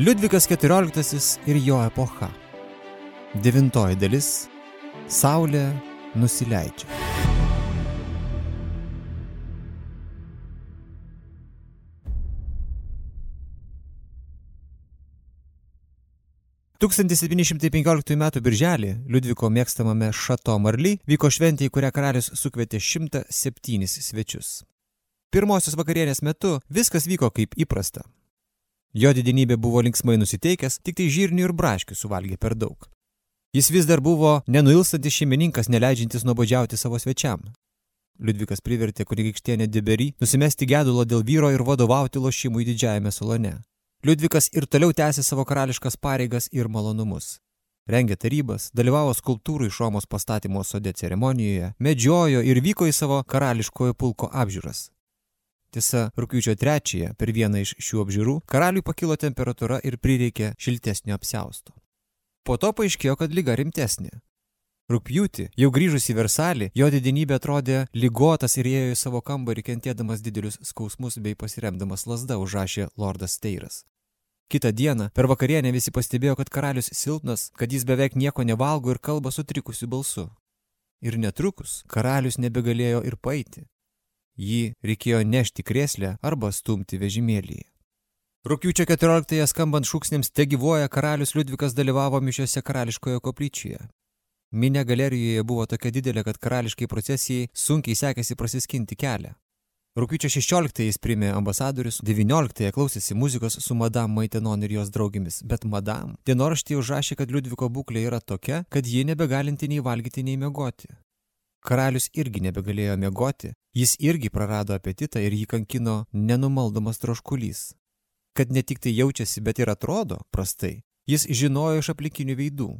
Liudvikas XIV ir jo epocha. Devintoji dalis - Saulė nusileidžia. Tūkstantis 715 m. birželį Liudviko mėgstamame Šato Marly vyko šventė, į kurią karalius sukvietė 107 svečius. Pirmosios vakarienės metu viskas vyko kaip įprasta. Jo didinybė buvo linksmai nusiteikęs, tik tai žirnių ir braškių suvalgė per daug. Jis vis dar buvo nenuilstantis šeimininkas, neleidžiantis nuobodžiauti savo svečiam. Liudvikas privertė kunigaikštienę Deberį nusimesti gedulo dėl vyro ir vadovauti lošimui didžiajame salone. Liudvikas ir toliau tęsė savo karališkas pareigas ir malonumus. Rengė tarybas, dalyvavo skulptūrų iš Romos pastatymo sode ceremonijoje, medžiojo ir vyko į savo karališkojo pulko apžiūras. Tiesa, rūpiučio trečiąją per vieną iš šių apžiūrų karaliui pakilo temperatūra ir prireikė šiltesnio apsiausto. Po to paaiškėjo, kad lyga rimtesnė. Rūpjūtį, jau grįžus į Versalį, jo didinybė atrodė lygotas ir ėjo į savo kambarį kentėdamas didelius skausmus bei pasiremdamas lasda užrašė Lordas Steiras. Kitą dieną per vakarienę visi pastebėjo, kad karalius silpnas, kad jis beveik nieko nevalgo ir kalba sutrikusiu balsu. Ir netrukus karalius nebegalėjo ir paiti. Jį reikėjo nešti krėslę arba stumti vežimėlį. Rūpiučio 14-ąją skambant šūksnėms te gyvoja karalius Liudvikas dalyvavo mišiose karališkoje koplyčioje. Minė galerijoje buvo tokia didelė, kad karališkai procesijai sunkiai sekėsi prasiskinti kelią. Rūpiučio 16 jis primė ambasadorius, 19 klausėsi muzikos su Madame Maitenon ir jos draugėmis, bet Madame dienoraštyje užrašė, kad Liudviko būklė yra tokia, kad ji nebegalinti nei valgyti, nei miegoti. Karalius irgi nebegalėjo miegoti, jis irgi prarado apetitą ir jį kankino nenumaldomas troškulys. Kad ne tik tai jaučiasi, bet ir atrodo prastai, jis žinojo iš aplinkinių veidų.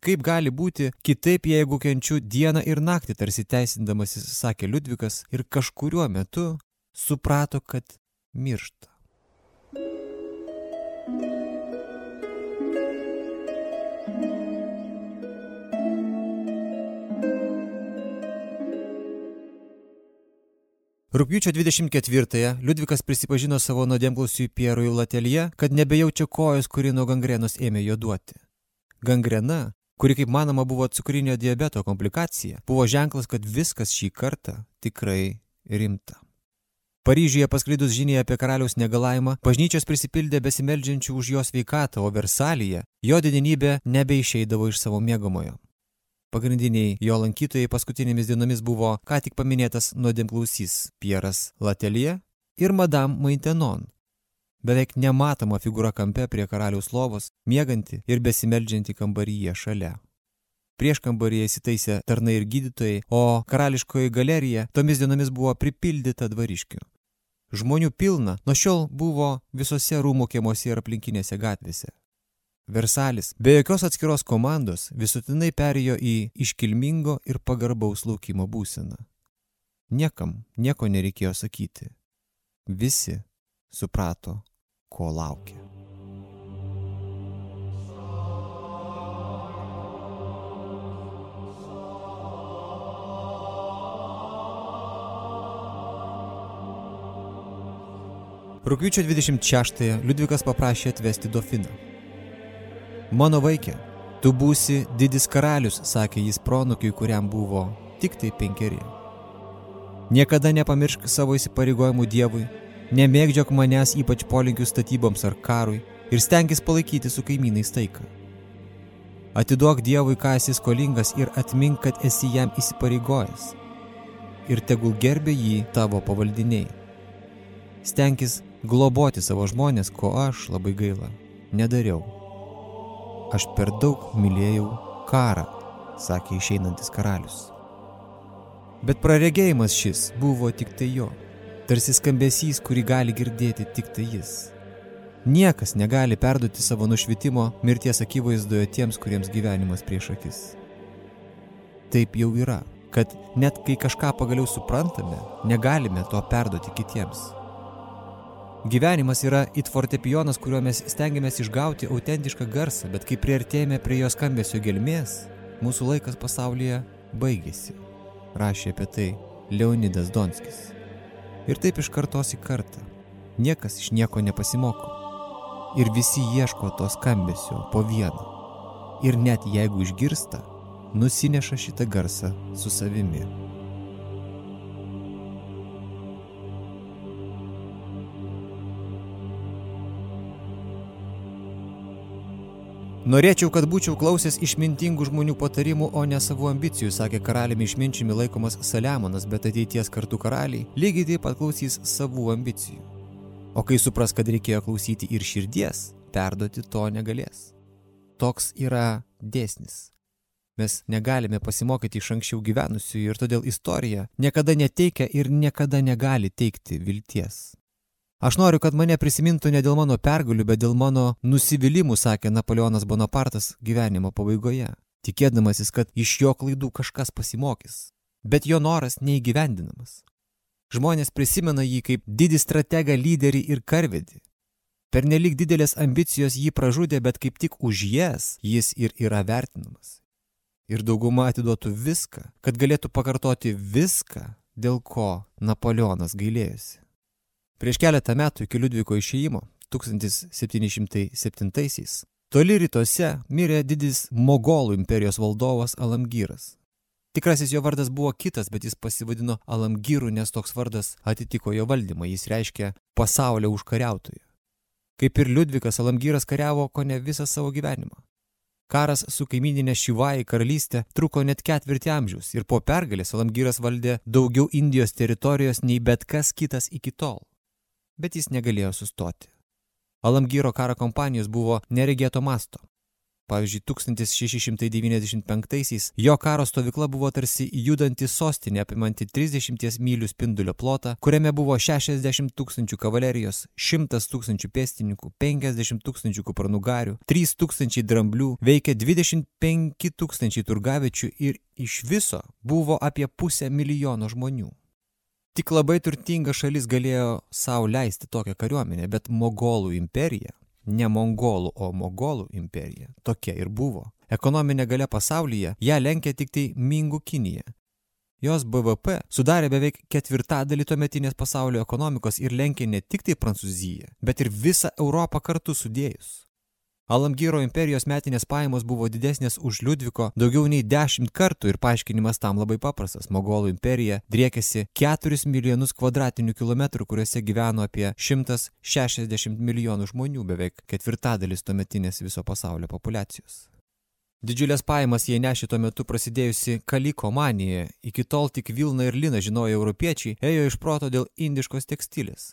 Kaip gali būti kitaip, jeigu kenčiu dieną ir naktį, tarsi teisindamasis, sakė Liudvikas ir kažkuriuo metu suprato, kad miršta. Rūpiučio 24-ąją Liudvikas prisipažino savo nuodėmklausiui Pierui Latelje, kad nebejaučia kojos, kuri nuo gangrenos ėmė juoduoti. Gangrena, kuri kaip manoma buvo cukrinio diabeto komplikacija, buvo ženklas, kad viskas šį kartą tikrai rimta. Paryžiuje pasklidus žiniai apie karaliaus negalavimą, bažnyčios prisipildė besimeldžiančių už jos veikatą, o Versalyje jo didinybė nebeišeidavo iš savo mėgamojo. Pagrindiniai jo lankytojai paskutinėmis dienomis buvo ką tik paminėtas nuodėmklausys Pieras Latelie ir Madame Maintenon. Beveik nematoma figūra kampe prie karaliaus lovos, mieganti ir besimeldžianti kambaryje šalia. Prieš kambaryje įsitaisė tarnai ir gydytojai, o karališkoji galerija tomis dienomis buvo pripildyta dvariškių. Žmonių pilna, nuo šiol buvo visose rūmų kiemuose ir aplinkinėse gatvėse. Versalis be jokios atskiros komandos visutinai perėjo į iškilmingo ir pagarbaus laukimo būseną. Niekam nieko nereikėjo sakyti. Visi suprato, ko laukia. Rūpiučio 26-ąją Liudvikas paprašė atvesti Dofiną. Mano vaikė, tu būsi didis karalius, sakė jis pronukiui, kuriam buvo tik tai penkeri. Niekada nepamiršk savo įsipareigojimų Dievui, nemėgdžiok manęs ypač polinkių statyboms ar karui ir stenkis palaikyti su kaimynais taiką. Atiduok Dievui, ką esi skolingas ir atmink, kad esi jam įsipareigojęs. Ir tegul gerbė jį tavo pavaldiniai. Stenkis globoti savo žmonės, ko aš labai gaila nedariau. Aš per daug mylėjau karą, sakė išeinantis karalius. Bet praregėjimas šis buvo tik tai jo, tarsi skambesys, kurį gali girdėti tik tai jis. Niekas negali perduoti savo nušvitimo mirties akivaizdoje tiems, kuriems gyvenimas prieš akis. Taip jau yra, kad net kai kažką pagaliau suprantame, negalime to perduoti kitiems. Gyvenimas yra it fortepijonas, kuriuo mes stengiamės išgauti autentišką garsą, bet kai priartėjame prie jo skambesio gelmės, mūsų laikas pasaulyje baigėsi. Rašė apie tai Leonidas Donskis. Ir taip iš kartos į kartą. Niekas iš nieko nepasimoko. ir visi ieško to skambesio po vieną. Ir net jeigu išgirsta, nusineša šitą garsą su savimi. Norėčiau, kad būčiau klausęs išmintingų žmonių patarimų, o ne savo ambicijų, sakė karaliumi išminčiumi laikomas Saliamonas, bet ateities kartų karaliai lygiai taip pat klausys savų ambicijų. O kai supras, kad reikėjo klausyti ir širdies, perduoti to negalės. Toks yra dėsnis. Mes negalime pasimokyti iš anksčiau gyvenusiųjų ir todėl istorija niekada neteikia ir niekada negali teikti vilties. Aš noriu, kad mane prisimintų ne dėl mano pergalių, bet dėl mano nusivylimų, sakė Napoleonas Bonapartas gyvenimo pabaigoje, tikėdamasis, kad iš jo klaidų kažkas pasimokys. Bet jo noras neįgyvendinamas. Žmonės prisimena jį kaip didį strategą, lyderį ir karvedį. Per nelik didelės ambicijos jį pražudė, bet kaip tik už jas jis ir yra vertinamas. Ir dauguma atiduotų viską, kad galėtų pakartoti viską, dėl ko Napoleonas gailėjosi. Prieš keletą metų iki Liudviko išėjimo 1707-aisiais toli rytuose mirė didis Mogolų imperijos valdovas Alamgyras. Tikrasis jo vardas buvo kitas, bet jis pasivadino Alamgyru, nes toks vardas atitiko jo valdymą, jis reiškia pasaulio užkariautoją. Kaip ir Liudvikas, Alamgyras kariavo ko ne visą savo gyvenimą. Karas su kaimininė Šivai karalystė truko net ketvirtį amžiaus ir po pergalės Alamgyras valdė daugiau Indijos teritorijos nei bet kas kitas iki tol bet jis negalėjo sustoti. Alamgyro karo kompanijos buvo neregėto masto. Pavyzdžiui, 1695-aisiais jo karo stovykla buvo tarsi judanti sostinė apimanti 30 mylių spindulio plotą, kuriame buvo 60 tūkstančių kavalerijos, 100 tūkstančių pėstininkų, 50 tūkstančių kupranugarių, 3 tūkstančiai dramblių, veikė 25 tūkstančiai turgavečių ir iš viso buvo apie pusę milijono žmonių. Tik labai turtinga šalis galėjo savo leisti tokią kariuomenę, bet Mogolų imperija, ne Mongolų, o Mogolų imperija, tokia ir buvo. Ekonominė gale pasaulyje ją lenkia tik tai Mingų Kinija. Jos BVP sudarė beveik ketvirtadalį tuometinės pasaulio ekonomikos ir lenkė ne tik tai Prancūziją, bet ir visą Europą kartu sudėjus. Alamgyro imperijos metinės pajamos buvo didesnės už Liudviko daugiau nei dešimt kartų ir paaiškinimas tam labai paprastas. Mogolų imperija driekėsi 4 milijonus kvadratinių kilometrų, kuriuose gyveno apie 160 milijonų žmonių, beveik ketvirtadalis tuometinės viso pasaulio populacijos. Didžiulės pajamas jie nešė tuo metu prasidėjusi kaliko manija, iki tol tik Vilna ir Lina žinojo europiečiai, ėjo iš proto dėl indiškos tekstilės.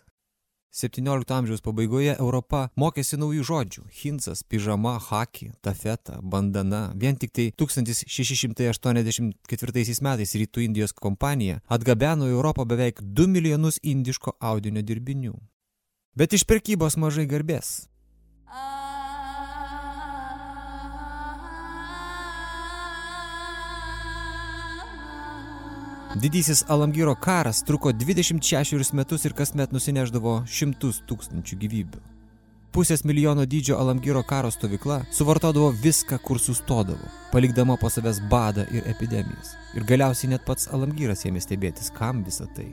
17 amžiaus pabaigoje Europa mokėsi naujų žodžių – hinsas, pižama, haki, tafeta, bandana. Vien tik tai 1684 metais Rytų Indijos kompanija atgabeno į Europą beveik 2 milijonus indiško audinio dirbinių. Bet iš prekybos mažai garbės. Didysis Alamgyro karas truko 26 metus ir kasmet nusineždavo šimtus tūkstančių gyvybių. Pusės milijono dydžio Alamgyro karo stovykla suvartodavo viską, kur sustodavo, palikdama po savęs badą ir epidemijas. Ir galiausiai net pats Alamgyras ėmė stebėtis, kam visa tai.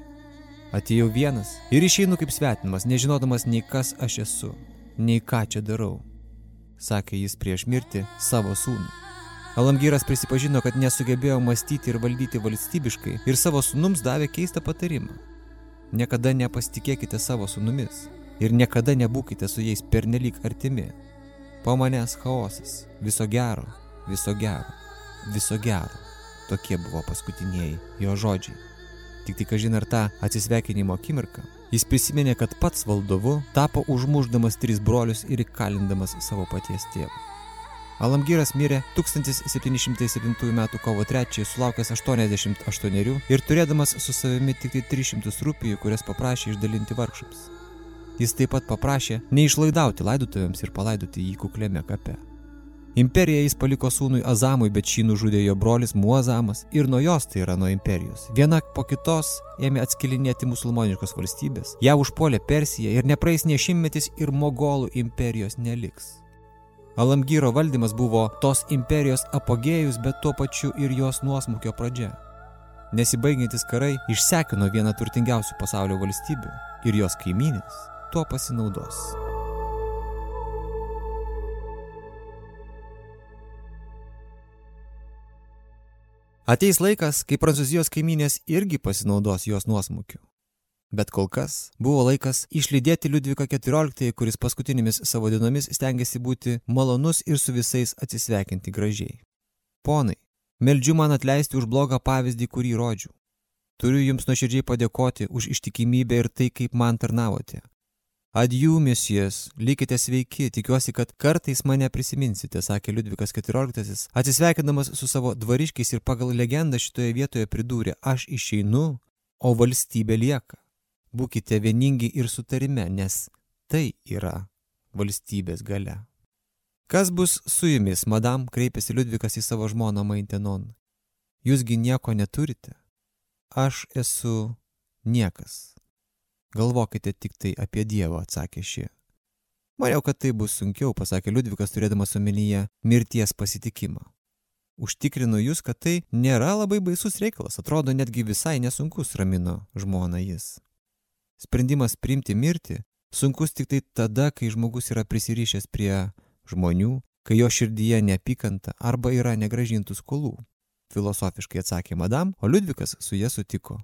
Atėjau vienas ir išeinu kaip svetimas, nežinodamas nei kas aš esu, nei ką čia darau, sakė jis prieš mirtį savo sūnų. Alamgyras prisipažino, kad nesugebėjo mąstyti ir valdyti valstybiškai ir savo sunums davė keistą patarimą. Niekada nepasitikėkite savo sunumis ir niekada nebūkite su jais pernelyg artimi. Po manęs chaosas, viso gero, viso gero, viso gero. Tokie buvo paskutinieji jo žodžiai. Tik tik kažin ar tą atsisveikinimo akimirką jis prisiminė, kad pats valdovu tapo užmuždamas tris brolius ir įkalindamas savo paties tėvą. Alamgyras mirė 1707 m. kovo 3 sulaukęs 88 ir turėdamas su savimi tik 300 tai rūpijų, kurias paprašė išdalinti vargšams. Jis taip pat paprašė neišlaidauti laidotuvėms ir palaidoti jį kuklėme kape. Imperiją jis paliko sūnui Azamui, bet šį nužudė jo brolis Muazamas ir nuo jos, tai yra nuo imperijos. Viena po kitos ėmė atskilinėti musulmoniškos valstybės, ją užpuolė Persija ir nepraeis ne šimtmetis ir Mogolų imperijos neliks. Alamgyro valdymas buvo tos imperijos apogėjus, bet tuo pačiu ir jos nuosmukio pradžia. Nesibaigiantis karai išsekino vieną turtingiausių pasaulio valstybių ir jos kaimynės tuo pasinaudos. Ateis laikas, kai prancūzijos kaimynės irgi pasinaudos jos nuosmukiu. Bet kol kas buvo laikas išlydėti Liudviką XIV, kuris paskutinėmis savo dienomis stengiasi būti malonus ir su visais atsisveikinti gražiai. Ponai, meldžiu man atleisti už blogą pavyzdį, kurį rodžiu. Turiu jums nuoširdžiai padėkoti už ištikimybę ir tai, kaip man tarnavote. Adjų, misijas, likite sveiki, tikiuosi, kad kartais mane prisiminsite, sakė Liudvikas XIV, atsisveikindamas su savo dvariškiais ir pagal legendą šitoje vietoje pridūrė, aš išeinu, o valstybė lieka. Būkite vieningi ir sutarime, nes tai yra valstybės gale. Kas bus su jumis, madam, kreipėsi Liudvikas į savo žmoną Maintenon. Jūsgi nieko neturite. Aš esu niekas. Galvokite tik tai apie Dievą, atsakė ši. Maniau, kad tai bus sunkiau, pasakė Liudvikas, turėdamas omenyje mirties pasitikimą. Užtikrinu jūs, kad tai nėra labai baisus reikalas, atrodo netgi visai nesunkus, ramino žmona jis. Sprendimas priimti mirtį sunkus tik tai tada, kai žmogus yra prisirišęs prie žmonių, kai jo širdyje neapykanta arba yra negražintų skolų filosofiškai atsakė madam, o Liudvikas su ja sutiko.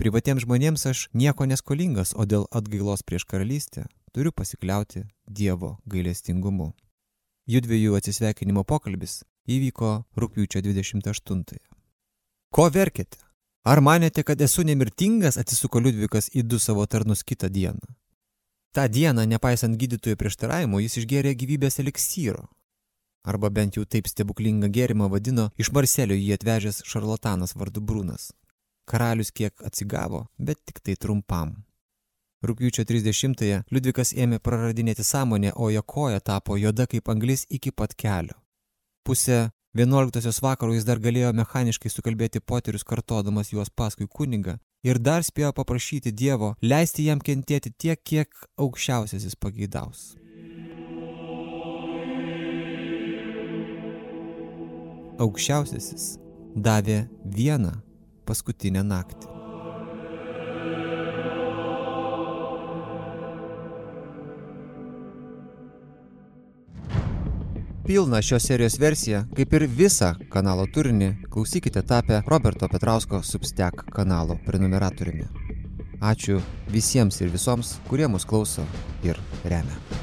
Privatiems žmonėms aš nieko neskolingas, o dėl atgailos prieš karalystę turiu pasikliauti Dievo gailestingumu. Judviejų atsisveikinimo pokalbis įvyko rūpiučio 28. Ko verkite? Ar manėte, kad esu nemirtingas, atsisuko Liudvikas į du savo tarnus kitą dieną. Ta diena, nepaisant gydytojų prieštaravimo, jis išgėrė gyvybės eliksyro, arba bent jau taip stebuklingą gėrimą vadino iš Marselio jį atvežęs šarlatanas vardu Brūnas. Karalius kiek atsigavo, bet tik tai trumpam. Rūpiučio 30-ąją Liudvikas ėmė praradinėti sąmonę, o jo koja tapo juoda kaip anglis iki pat kelio. Pusę 11-osios vakaro jis dar galėjo mechaniškai sukalbėti poterius kartodamas juos paskui kunigą ir dar spėjo paprašyti Dievo leisti jam kentėti tiek, kiek aukščiausiasis pageidaus. aukščiausiasis davė vieną paskutinę naktį. Pilną šios serijos versiją, kaip ir visą kanalo turinį, klausykite tapę Roberto Petrausko Substack kanalo prenumeratoriumi. Ačiū visiems ir visoms, kurie mus klauso ir remia.